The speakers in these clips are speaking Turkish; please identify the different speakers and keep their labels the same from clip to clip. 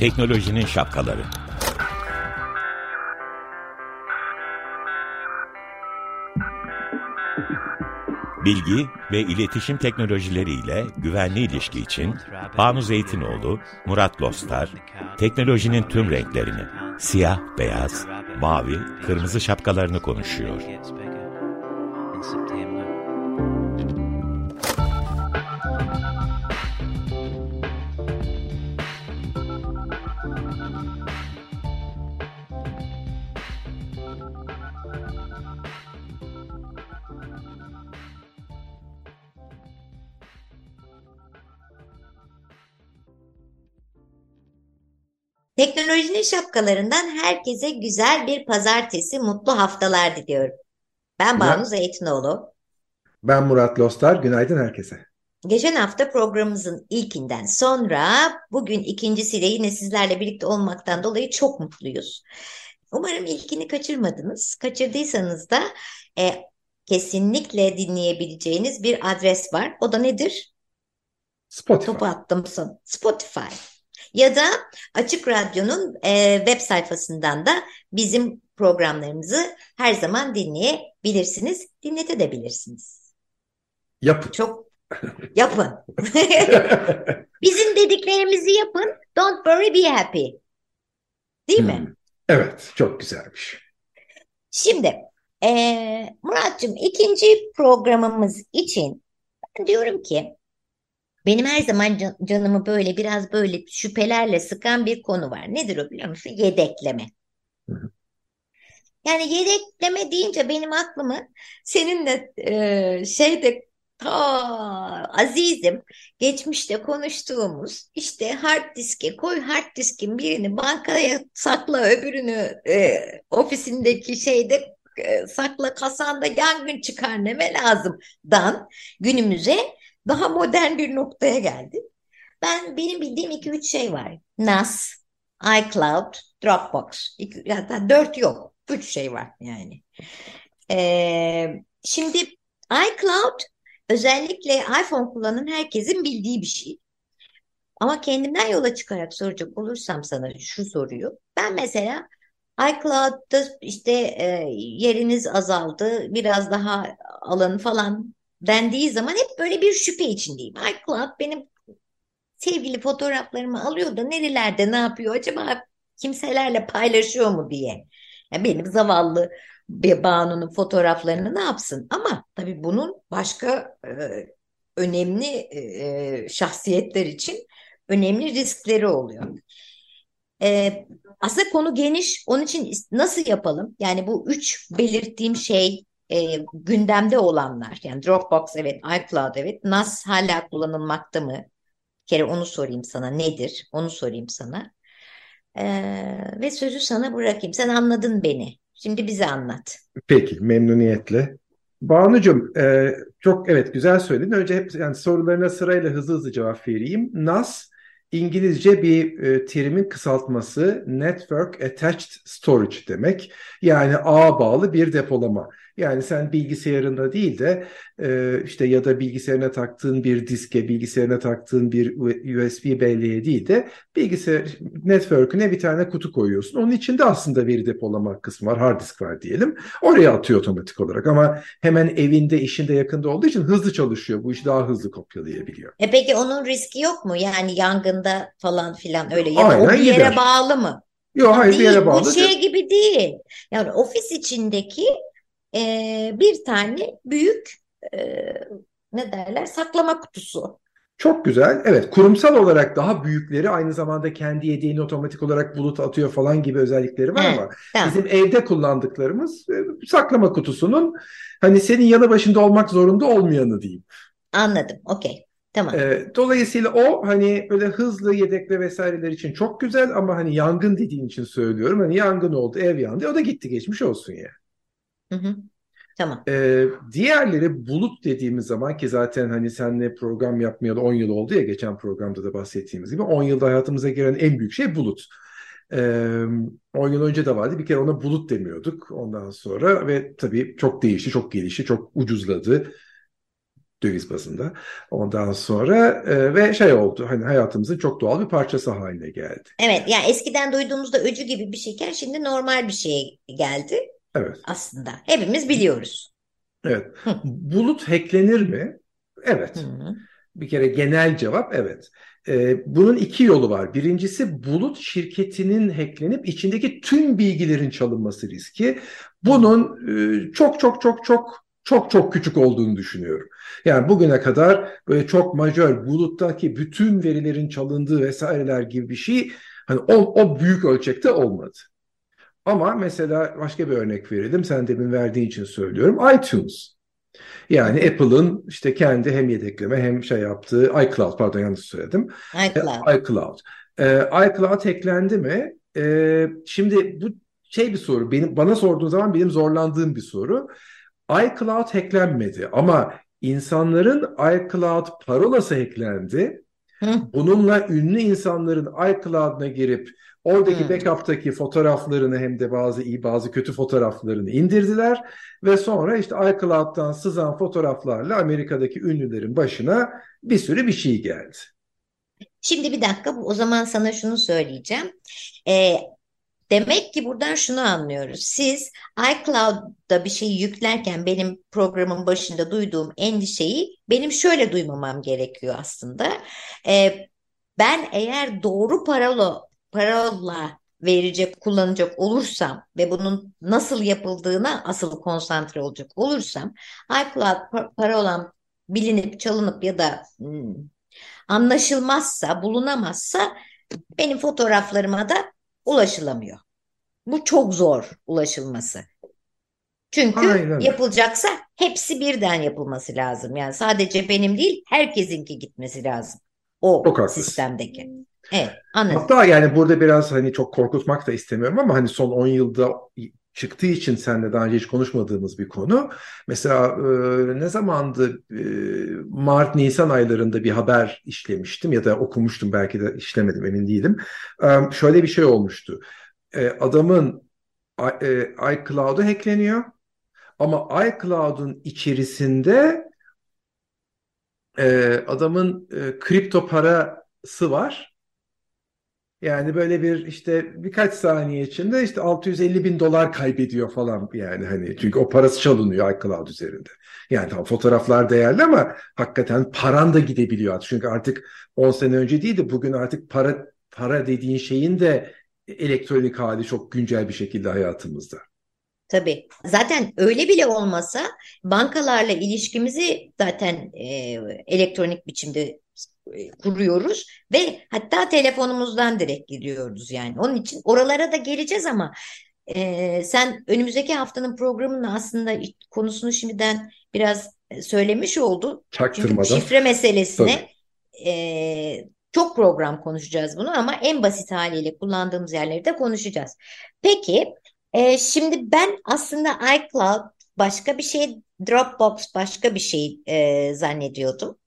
Speaker 1: Teknolojinin şapkaları. Bilgi ve iletişim teknolojileriyle güvenli ilişki için Banu Zeytinoğlu, Murat Lostar, teknolojinin tüm renklerini, siyah, beyaz, mavi, kırmızı şapkalarını konuşuyor.
Speaker 2: Teknolojinin şapkalarından herkese güzel bir pazartesi, mutlu haftalar diliyorum. Ben Banu Zeytinoğlu.
Speaker 3: Ben Murat Lostar. Günaydın herkese.
Speaker 2: Geçen hafta programımızın ilkinden sonra bugün ikincisiyle yine sizlerle birlikte olmaktan dolayı çok mutluyuz. Umarım ilkini kaçırmadınız. Kaçırdıysanız da e, kesinlikle dinleyebileceğiniz bir adres var. O da nedir?
Speaker 3: Spotify.
Speaker 2: Topu attım son. Spotify. Ya da Açık Radyo'nun e, web sayfasından da bizim programlarımızı her zaman dinleyebilirsiniz, dinletebilirsiniz.
Speaker 3: Yapın.
Speaker 2: Çok yapın. bizim dediklerimizi yapın. Don't worry, be happy. Değil mi?
Speaker 3: Hmm. Evet, çok güzelmiş.
Speaker 2: Şimdi e, Muratcığım ikinci programımız için ben diyorum ki benim her zaman can, canımı böyle biraz böyle şüphelerle sıkan bir konu var. Nedir o biliyor musun? Yedekleme. Yani yedekleme deyince benim aklımı seninle e, şeyde ta azizim geçmişte konuştuğumuz işte hard diske koy hard diskin birini bankaya sakla öbürünü e, ofisindeki şeyde e, sakla kasanda yangın çıkar neme lazım dan günümüze daha modern bir noktaya geldi. Ben benim bildiğim iki üç şey var. NAS, iCloud, Dropbox. İki, hatta dört yok. Üç şey var yani. Ee, şimdi iCloud özellikle iPhone kullanan herkesin bildiği bir şey. Ama kendimden yola çıkarak soracak olursam sana şu soruyu. Ben mesela iCloud'da işte e, yeriniz azaldı, biraz daha alanı falan dendiği zaman hep böyle bir şüphe içindeyim. iCloud benim sevgili fotoğraflarımı alıyor da nerelerde ne yapıyor acaba kimselerle paylaşıyor mu diye. Yani benim zavallı Banu'nun fotoğraflarını ne yapsın? Ama tabii bunun başka e, önemli e, şahsiyetler için önemli riskleri oluyor. E, aslında konu geniş. Onun için nasıl yapalım? Yani bu üç belirttiğim şey e, gündemde olanlar yani Dropbox evet, iCloud evet, NAS hala kullanılmakta mı? Bir kere onu sorayım sana nedir? Onu sorayım sana. E, ve sözü sana bırakayım. Sen anladın beni. Şimdi bize anlat.
Speaker 3: Peki, memnuniyetle. Banucuğum, e, çok evet güzel söyledin. Önce hep yani sorularına sırayla hızlı hızlı cevap vereyim. NAS İngilizce bir e, terimin kısaltması Network Attached Storage demek. Yani ağa bağlı bir depolama. Yani sen bilgisayarında değil de e, işte ya da bilgisayarına taktığın bir diske, bilgisayarına taktığın bir USB belleğe değil de bilgisayar network'üne bir tane kutu koyuyorsun. Onun içinde aslında veri depolama kısmı var, hard disk var diyelim. Oraya atıyor otomatik olarak ama hemen evinde, işinde yakında olduğu için hızlı çalışıyor. Bu işi daha hızlı kopyalayabiliyor.
Speaker 2: E peki onun riski yok mu? Yani yangında falan filan öyle ya da o bir yere gider. bağlı mı?
Speaker 3: Yok hayır bir yere bağlı.
Speaker 2: Bu şey gibi değil. Yani ofis içindeki e, bir tane büyük e, ne derler saklama kutusu.
Speaker 3: Çok güzel. Evet, kurumsal olarak daha büyükleri aynı zamanda kendi yedeğini otomatik olarak bulut atıyor falan gibi özellikleri var He, ama tamam. bizim evde kullandıklarımız e, saklama kutusunun hani senin yanı başında olmak zorunda olmayanı diyeyim.
Speaker 2: Anladım. Okey. Tamam.
Speaker 3: E, dolayısıyla o hani böyle hızlı yedekle vesaireler için çok güzel ama hani yangın dediğin için söylüyorum. Hani yangın oldu, ev yandı. O da gitti geçmiş olsun ya.
Speaker 2: Hı hı. Tamam.
Speaker 3: Ee, diğerleri bulut dediğimiz zaman ki zaten hani seninle program yapmayalı 10 yıl oldu ya geçen programda da bahsettiğimiz gibi 10 yılda hayatımıza giren en büyük şey bulut. Ee, 10 yıl önce de vardı. Bir kere ona bulut demiyorduk ondan sonra ve tabii çok değişti, çok gelişti, çok ucuzladı döviz bazında. Ondan sonra e, ve şey oldu hani hayatımızın çok doğal bir parçası haline geldi.
Speaker 2: Evet yani eskiden duyduğumuzda öcü gibi bir şeyken şimdi normal bir şey geldi.
Speaker 3: Evet.
Speaker 2: Aslında hepimiz biliyoruz.
Speaker 3: Evet. Bulut hacklenir mi? Evet. Hı. Bir kere genel cevap evet. Ee, bunun iki yolu var. Birincisi bulut şirketinin hacklenip içindeki tüm bilgilerin çalınması riski. Bunun e, çok çok çok çok çok çok küçük olduğunu düşünüyorum. Yani bugüne kadar böyle çok majör buluttaki bütün verilerin çalındığı vesaireler gibi bir şey hani o, o büyük ölçekte olmadı. Ama mesela başka bir örnek verelim. Sen demin verdiğin için söylüyorum. iTunes. Yani Apple'ın işte kendi hem yedekleme hem şey yaptığı iCloud pardon yanlış söyledim.
Speaker 2: iCloud.
Speaker 3: E, iCloud. Ee, iCloud eklendi mi? Ee, şimdi bu şey bir soru. Benim bana sorduğun zaman benim zorlandığım bir soru iCloud hacklenmedi ama insanların iCloud parolası hacklendi. Hı. Bununla ünlü insanların iCloud'una girip oradaki Hı. backup'taki fotoğraflarını hem de bazı iyi bazı kötü fotoğraflarını indirdiler ve sonra işte iCloud'dan sızan fotoğraflarla Amerika'daki ünlülerin başına bir sürü bir şey geldi.
Speaker 2: Şimdi bir dakika o zaman sana şunu söyleyeceğim. Ee, Demek ki buradan şunu anlıyoruz. Siz iCloud'da bir şeyi yüklerken benim programın başında duyduğum endişeyi benim şöyle duymamam gerekiyor aslında. Ee, ben eğer doğru parola, parola verecek, kullanacak olursam ve bunun nasıl yapıldığına asıl konsantre olacak olursam iCloud parolam bilinip çalınıp ya da hmm, anlaşılmazsa, bulunamazsa benim fotoğraflarıma da ulaşılamıyor. Bu çok zor ulaşılması. Çünkü Aynen. yapılacaksa hepsi birden yapılması lazım. Yani sadece benim değil herkesinki gitmesi lazım. O çok sistemdeki. Evet, anladım.
Speaker 3: Hatta yani burada biraz hani çok korkutmak da istemiyorum ama hani son 10 yılda çıktığı için seninle daha önce hiç konuşmadığımız bir konu. Mesela e, ne zamandı e, Mart Nisan aylarında bir haber işlemiştim ya da okumuştum belki de işlemedim emin değilim. E, şöyle bir şey olmuştu. E, adamın e, iCloud'u hackleniyor ama iCloud'un içerisinde e, adamın e, kripto parası var yani böyle bir işte birkaç saniye içinde işte 650 bin dolar kaybediyor falan yani hani çünkü o parası çalınıyor iCloud üzerinde. Yani tam fotoğraflar değerli ama hakikaten paran da gidebiliyor Çünkü artık 10 sene önce değil de bugün artık para para dediğin şeyin de elektronik hali çok güncel bir şekilde hayatımızda.
Speaker 2: Tabii. Zaten öyle bile olmasa bankalarla ilişkimizi zaten e, elektronik biçimde kuruyoruz ve hatta telefonumuzdan direkt giriyoruz yani. Onun için oralara da geleceğiz ama e, sen önümüzdeki haftanın programının aslında konusunu şimdiden biraz e, söylemiş oldun. Çünkü şifre meselesine e, çok program konuşacağız bunu ama en basit haliyle kullandığımız yerleri de konuşacağız. Peki e, şimdi ben aslında iCloud başka bir şey, Dropbox başka bir şey e, zannediyordum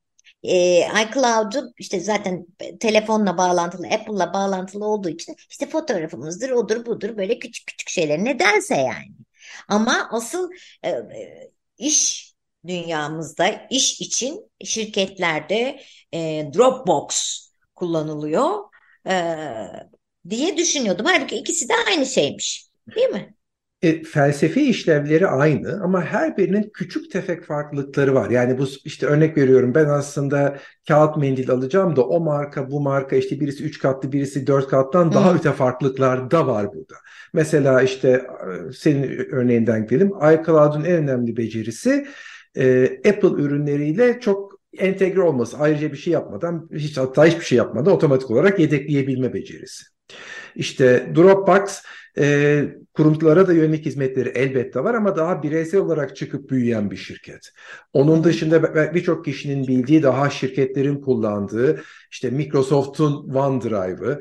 Speaker 2: e, iCloud'u işte zaten telefonla bağlantılı, Apple'la bağlantılı olduğu için işte fotoğrafımızdır, odur budur böyle küçük küçük şeyler. Nedense yani. Ama asıl e, e, iş dünyamızda, iş için şirketlerde e, Dropbox kullanılıyor e, diye düşünüyordum. Halbuki ikisi de aynı şeymiş. Değil mi?
Speaker 3: E, felsefi işlevleri aynı ama her birinin küçük tefek farklılıkları var. Yani bu işte örnek veriyorum ben aslında kağıt mendil alacağım da o marka bu marka işte birisi 3 katlı birisi 4 kattan daha hmm. öte farklılıklar da var burada. Mesela işte senin örneğinden gidelim iCloud'un en önemli becerisi e, Apple ürünleriyle çok entegre olması. Ayrıca bir şey yapmadan hiç hatta hiçbir şey yapmadan otomatik olarak yedekleyebilme becerisi. İşte Dropbox e, kurumlara da yönelik hizmetleri elbette var ama daha bireysel olarak çıkıp büyüyen bir şirket. Onun dışında birçok kişinin bildiği daha şirketlerin kullandığı işte Microsoft'un OneDrive'ı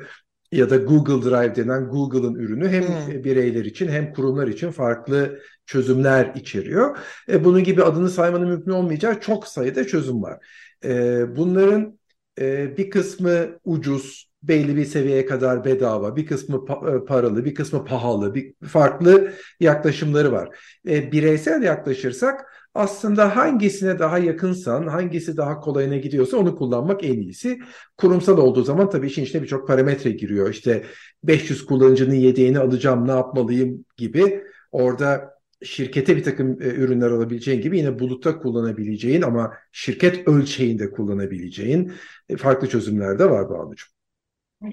Speaker 3: ya da Google Drive denen Google'ın ürünü hem hmm. bireyler için hem kurumlar için farklı çözümler içeriyor. E, bunun gibi adını saymanın mümkün olmayacağı çok sayıda çözüm var. E, bunların e, bir kısmı ucuz, belli bir seviyeye kadar bedava, bir kısmı e, paralı, bir kısmı pahalı, bir farklı yaklaşımları var. E, bireysel yaklaşırsak aslında hangisine daha yakınsan, hangisi daha kolayına gidiyorsa onu kullanmak en iyisi. Kurumsal olduğu zaman tabii işin içine birçok parametre giriyor. İşte 500 kullanıcının yedeğini alacağım, ne yapmalıyım gibi. Orada şirkete bir takım e, ürünler alabileceğin gibi yine bulutta kullanabileceğin ama şirket ölçeğinde kullanabileceğin e, farklı çözümler de var Banucuğum.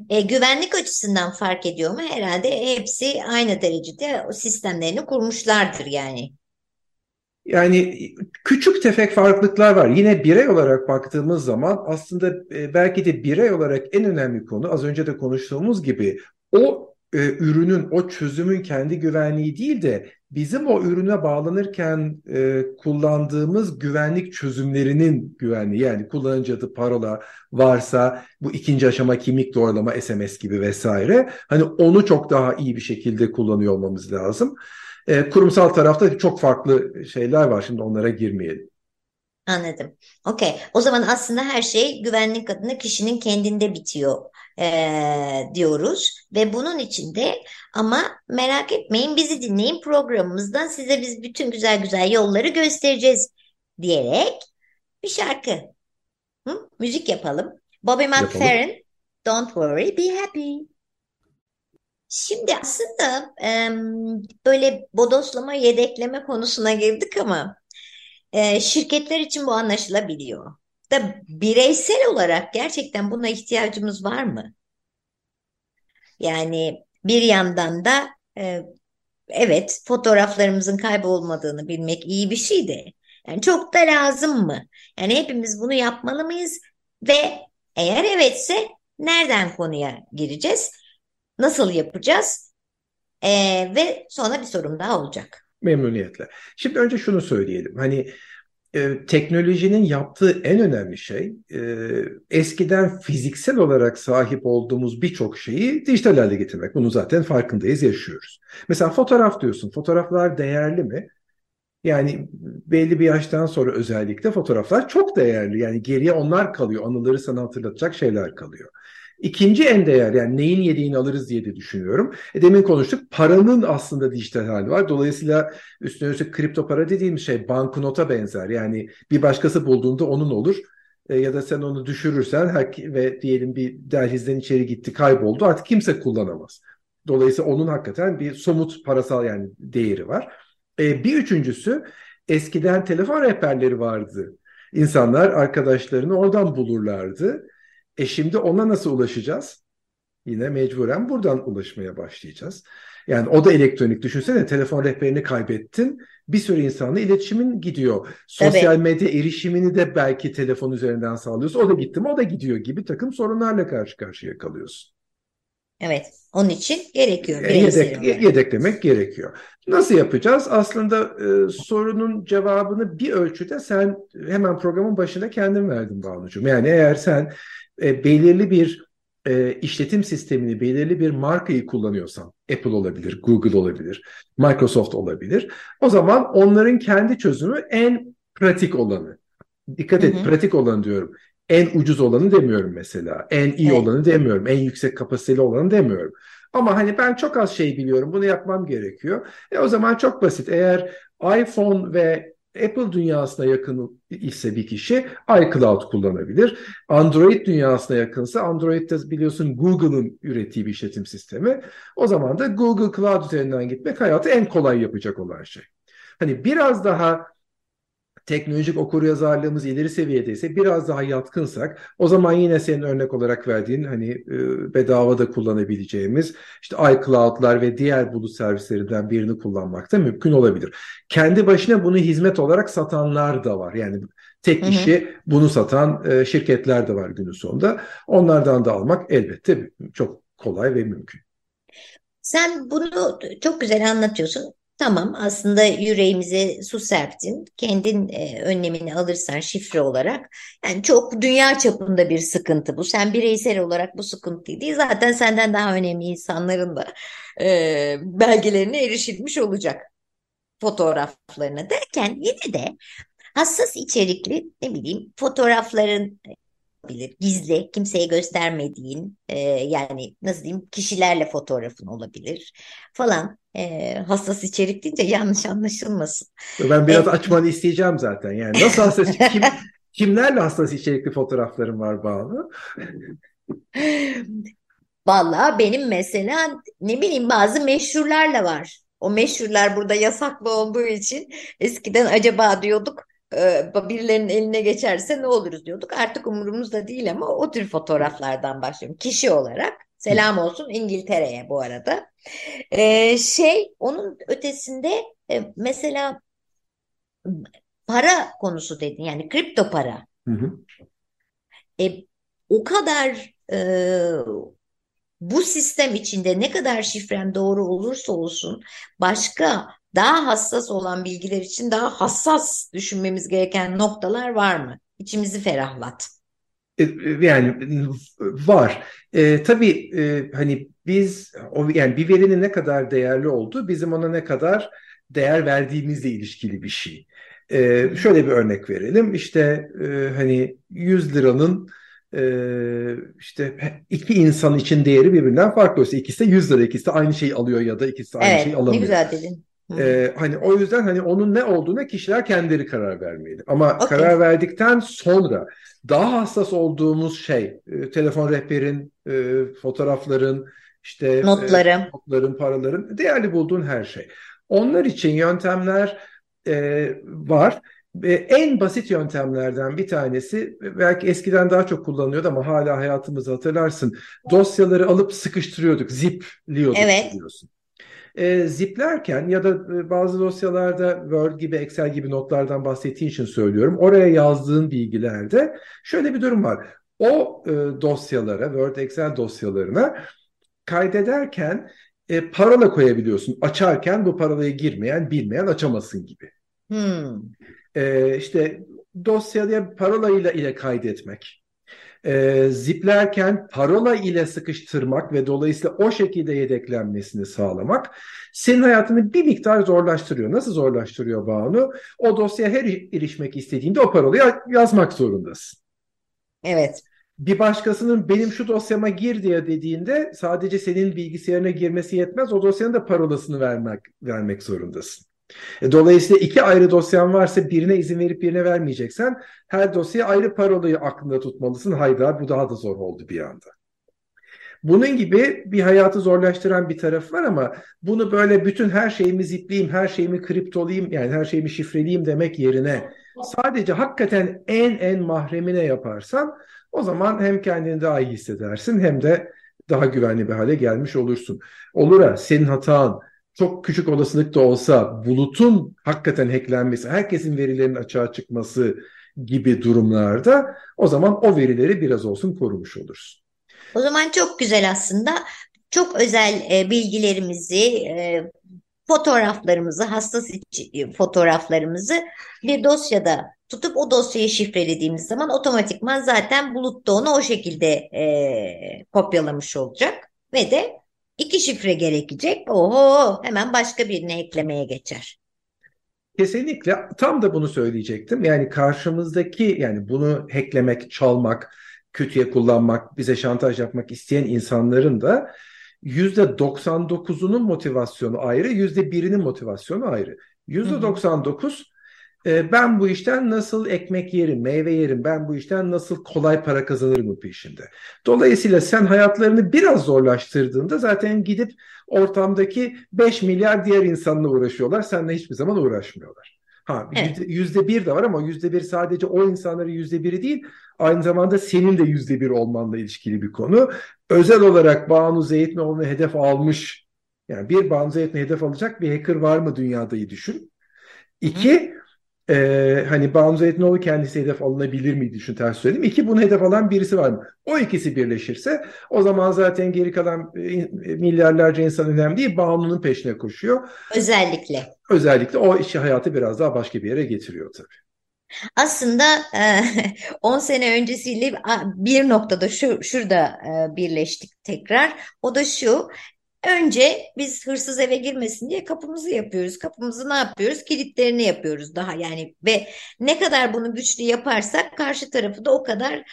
Speaker 2: E, güvenlik açısından fark ediyor mu? Herhalde hepsi aynı derecede sistemlerini kurmuşlardır yani.
Speaker 3: Yani küçük tefek farklılıklar var. Yine birey olarak baktığımız zaman aslında e, belki de birey olarak en önemli konu az önce de konuştuğumuz gibi o e, ürünün, o çözümün kendi güvenliği değil de bizim o ürüne bağlanırken e, kullandığımız güvenlik çözümlerinin güvenliği. Yani kullanıcı adı, parola varsa bu ikinci aşama kimlik doğrulama, SMS gibi vesaire. Hani onu çok daha iyi bir şekilde kullanıyor olmamız lazım. E, kurumsal tarafta çok farklı şeyler var. Şimdi onlara girmeyelim.
Speaker 2: Anladım. Okey. O zaman aslında her şey güvenlik adına kişinin kendinde bitiyor e, diyoruz. Ve bunun için de ama merak etmeyin bizi dinleyin programımızdan size biz bütün güzel güzel yolları göstereceğiz diyerek bir şarkı. Hı? Müzik yapalım. Bobby McFerrin, Don't Worry, Be Happy. Şimdi aslında e, böyle bodoslama, yedekleme konusuna girdik ama e, şirketler için bu anlaşılabiliyor. Da bireysel olarak gerçekten buna ihtiyacımız var mı? Yani bir yandan da e, evet fotoğraflarımızın kaybolmadığını bilmek iyi bir şey de. Yani çok da lazım mı? Yani hepimiz bunu yapmalı mıyız? Ve eğer evetse nereden konuya gireceğiz? Nasıl yapacağız? E, ve sonra bir sorum daha olacak.
Speaker 3: Memnuniyetle. Şimdi önce şunu söyleyelim. Hani e, teknolojinin yaptığı en önemli şey e, eskiden fiziksel olarak sahip olduğumuz birçok şeyi dijital hale getirmek. Bunu zaten farkındayız, yaşıyoruz. Mesela fotoğraf diyorsun. Fotoğraflar değerli mi? Yani belli bir yaştan sonra özellikle fotoğraflar çok değerli. Yani geriye onlar kalıyor. Anıları sana hatırlatacak şeyler kalıyor. İkinci en değer yani neyin yediğini alırız diye de düşünüyorum. E demin konuştuk paranın aslında dijital hali var. Dolayısıyla üstüne üstlük kripto para dediğimiz şey banknota benzer. Yani bir başkası bulduğunda onun olur. E, ya da sen onu düşürürsen ve diyelim bir dehlizden içeri gitti kayboldu artık kimse kullanamaz. Dolayısıyla onun hakikaten bir somut parasal yani değeri var. E, bir üçüncüsü eskiden telefon rehberleri vardı. İnsanlar arkadaşlarını oradan bulurlardı. E şimdi ona nasıl ulaşacağız? Yine mecburen buradan ulaşmaya başlayacağız. Yani o da elektronik. Düşünsene telefon rehberini kaybettin. Bir sürü insanla iletişimin gidiyor. Sosyal evet. medya erişimini de belki telefon üzerinden sağlıyorsun. O da gitti mi o da gidiyor gibi takım sorunlarla karşı karşıya kalıyorsun.
Speaker 2: Evet. Onun için gerekiyor.
Speaker 3: E, yedek, yedeklemek gerekiyor. Nasıl yapacağız? Aslında e, sorunun cevabını bir ölçüde sen hemen programın başında kendin verdin Banucuğum. Yani eğer sen e, belirli bir e, işletim sistemini, belirli bir markayı kullanıyorsan, Apple olabilir, Google olabilir, Microsoft olabilir. O zaman onların kendi çözümü en pratik olanı. Dikkat et, hı hı. pratik olanı diyorum. En ucuz olanı demiyorum mesela. En iyi evet. olanı demiyorum. En yüksek kapasiteli olanı demiyorum. Ama hani ben çok az şey biliyorum. Bunu yapmam gerekiyor. E o zaman çok basit. Eğer iPhone ve Apple dünyasına yakın ise bir kişi iCloud kullanabilir. Android dünyasına yakınsa Android'de biliyorsun Google'ın ürettiği bir işletim sistemi. O zaman da Google Cloud üzerinden gitmek hayatı en kolay yapacak olan şey. Hani biraz daha teknolojik okuryazarlığımız ileri seviyedeyse biraz daha yatkınsak o zaman yine senin örnek olarak verdiğin hani e, bedava da kullanabileceğimiz işte iCloud'lar ve diğer bulut servislerinden birini kullanmak da mümkün olabilir. Kendi başına bunu hizmet olarak satanlar da var. Yani tek hı işi bunu satan e, şirketler de var günün sonunda. Onlardan da almak elbette çok kolay ve mümkün.
Speaker 2: Sen bunu çok güzel anlatıyorsun. Tamam aslında yüreğimize su serptin. Kendin e, önlemini alırsan şifre olarak. Yani çok dünya çapında bir sıkıntı bu. Sen bireysel olarak bu sıkıntıyı değil. Zaten senden daha önemli insanların da e, belgelerine erişilmiş olacak. Fotoğraflarına derken yine de hassas içerikli ne bileyim fotoğrafların olabilir. Gizli, kimseye göstermediğin e, yani nasıl diyeyim kişilerle fotoğrafın olabilir falan. E, hassas içerik deyince yanlış anlaşılmasın.
Speaker 3: Ben biraz e, açmanı isteyeceğim zaten. Yani nasıl hassas kim, kimlerle hassas içerikli fotoğraflarım var Banu?
Speaker 2: Vallahi benim mesela ne bileyim bazı meşhurlarla var. O meşhurlar burada yasaklı olduğu için eskiden acaba diyorduk birilerinin eline geçerse ne oluruz diyorduk. Artık umurumuzda değil ama o tür fotoğraflardan başlıyorum. Kişi olarak selam olsun İngiltere'ye bu arada. Ee, şey onun ötesinde e, mesela para konusu dedin yani kripto para. Hı hı. E, o kadar e, bu sistem içinde ne kadar şifren doğru olursa olsun başka daha hassas olan bilgiler için daha hassas düşünmemiz gereken noktalar var mı? İçimizi ferahlat.
Speaker 3: E, yani var. E, tabii e, hani biz o yani bir verinin ne kadar değerli olduğu bizim ona ne kadar değer verdiğimizle ilişkili bir şey. E, şöyle bir örnek verelim. İşte e, hani 100 liranın e, işte iki insan için değeri birbirinden farklı. Oysa ikisi de 100 lira, ikisi de aynı şeyi alıyor ya da ikisi de aynı
Speaker 2: evet,
Speaker 3: şeyi alamıyor.
Speaker 2: Ne güzel dedin.
Speaker 3: Ee, hani o yüzden hani onun ne olduğuna kişiler kendileri karar vermeli. Ama okay. karar verdikten sonra daha hassas olduğumuz şey e, telefon rehberin, e, fotoğrafların, işte
Speaker 2: notların,
Speaker 3: e, notların, paraların, değerli bulduğun her şey. Onlar için yöntemler e, var. Ve en basit yöntemlerden bir tanesi belki eskiden daha çok kullanıyordu ama hala hayatımızı hatırlarsın. Dosyaları alıp sıkıştırıyorduk, zipliyorduk
Speaker 2: evet.
Speaker 3: biliyorsun. E, ziplerken ya da e, bazı dosyalarda Word gibi, Excel gibi notlardan bahsettiğin için söylüyorum. Oraya yazdığın bilgilerde şöyle bir durum var. O e, dosyalara, Word, Excel dosyalarına kaydederken e, parola koyabiliyorsun. Açarken bu parolayı girmeyen, bilmeyen açamasın gibi. Hmm e, işte dosyaya parola ile, ile kaydetmek, e, ziplerken parola ile sıkıştırmak ve dolayısıyla o şekilde yedeklenmesini sağlamak senin hayatını bir miktar zorlaştırıyor. Nasıl zorlaştırıyor Banu? O dosyaya her erişmek istediğinde o parolayı yazmak zorundasın.
Speaker 2: Evet.
Speaker 3: Bir başkasının benim şu dosyama gir diye dediğinde sadece senin bilgisayarına girmesi yetmez. O dosyanın da parolasını vermek vermek zorundasın. E, dolayısıyla iki ayrı dosyan varsa birine izin verip birine vermeyeceksen her dosyaya ayrı parolayı aklında tutmalısın. Hayda bu daha da zor oldu bir anda. Bunun gibi bir hayatı zorlaştıran bir taraf var ama bunu böyle bütün her şeyimi zipleyeyim, her şeyimi kriptolayayım yani her şeyimi şifreleyeyim demek yerine sadece hakikaten en en mahremine yaparsan o zaman hem kendini daha iyi hissedersin hem de daha güvenli bir hale gelmiş olursun. Olur ha senin hatan çok küçük olasılık da olsa bulutun hakikaten hacklenmesi, herkesin verilerinin açığa çıkması gibi durumlarda o zaman o verileri biraz olsun korumuş oluruz.
Speaker 2: O zaman çok güzel aslında. Çok özel e, bilgilerimizi, e, fotoğraflarımızı, hassas e, fotoğraflarımızı bir dosyada tutup o dosyayı şifrelediğimiz zaman otomatikman zaten bulutta onu o şekilde e, kopyalamış olacak ve de İki şifre gerekecek. Oho hemen başka birine eklemeye geçer.
Speaker 3: Kesinlikle tam da bunu söyleyecektim. Yani karşımızdaki yani bunu hacklemek, çalmak, kötüye kullanmak, bize şantaj yapmak isteyen insanların da %99'unun motivasyonu ayrı, %1'inin motivasyonu ayrı. %99 e, ben bu işten nasıl ekmek yerim, meyve yerim, ben bu işten nasıl kolay para kazanırım peşinde. Dolayısıyla sen hayatlarını biraz zorlaştırdığında zaten gidip ortamdaki 5 milyar diğer insanla uğraşıyorlar. Seninle hiçbir zaman uğraşmıyorlar. Ha evet. yüzde bir de var ama yüzde bir sadece o insanların yüzde biri değil, aynı zamanda senin de yüzde bir olmanla ilişkili bir konu. Özel olarak Banu Zeytinoğlu'nu hedef almış, yani bir Banu Zeytinoğlu'nu hedef alacak bir hacker var mı dünyadayı düşün. İki, ee, hani Banu Zeytinoğlu kendisi hedef alınabilir miydi düşün ters söyledim. İki bunu hedef alan birisi var mı? O ikisi birleşirse o zaman zaten geri kalan e, milyarlarca insan önemli değil. Banu'nun peşine koşuyor.
Speaker 2: Özellikle.
Speaker 3: Özellikle o işi hayatı biraz daha başka bir yere getiriyor tabii.
Speaker 2: Aslında 10 e, sene öncesiyle bir noktada şu şurada e, birleştik tekrar. O da şu Önce biz hırsız eve girmesin diye kapımızı yapıyoruz. Kapımızı ne yapıyoruz? Kilitlerini yapıyoruz daha yani ve ne kadar bunu güçlü yaparsak karşı tarafı da o kadar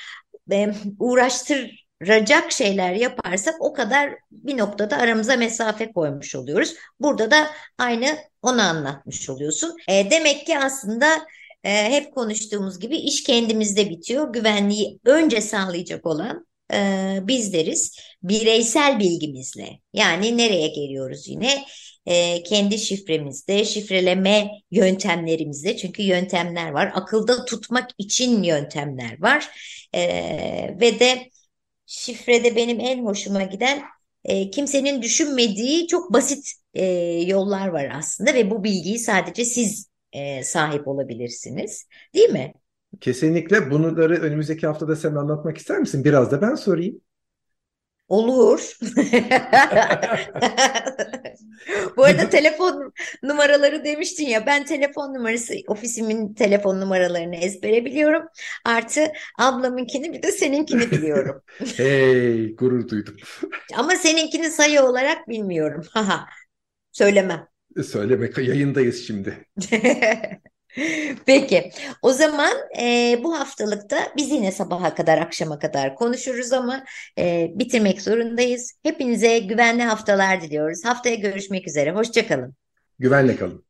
Speaker 2: e, uğraştıracak şeyler yaparsak o kadar bir noktada aramıza mesafe koymuş oluyoruz. Burada da aynı onu anlatmış oluyorsun. E, demek ki aslında e, hep konuştuğumuz gibi iş kendimizde bitiyor. Güvenliği önce sağlayacak olan e, bizleriz. Bireysel bilgimizle. Yani nereye geliyoruz yine? E, kendi şifremizde, şifreleme yöntemlerimizde. Çünkü yöntemler var. Akılda tutmak için yöntemler var. E, ve de şifrede benim en hoşuma giden e, kimsenin düşünmediği çok basit e, yollar var aslında ve bu bilgiyi sadece siz e, sahip olabilirsiniz. Değil mi?
Speaker 3: Kesinlikle bunları önümüzdeki haftada sen anlatmak ister misin? Biraz da ben sorayım.
Speaker 2: Olur. Bu arada telefon numaraları demiştin ya ben telefon numarası ofisimin telefon numaralarını ezbere biliyorum. Artı ablamınkini bir de seninkini biliyorum.
Speaker 3: Hey gurur duydum.
Speaker 2: Ama seninkini sayı olarak bilmiyorum. Haha. Söylemem.
Speaker 3: Söyleme yayındayız şimdi.
Speaker 2: Peki, o zaman e, bu haftalıkta biz yine sabaha kadar, akşama kadar konuşuruz ama e, bitirmek zorundayız. Hepinize güvenli haftalar diliyoruz. Haftaya görüşmek üzere. Hoşçakalın.
Speaker 3: Güvenle kalın.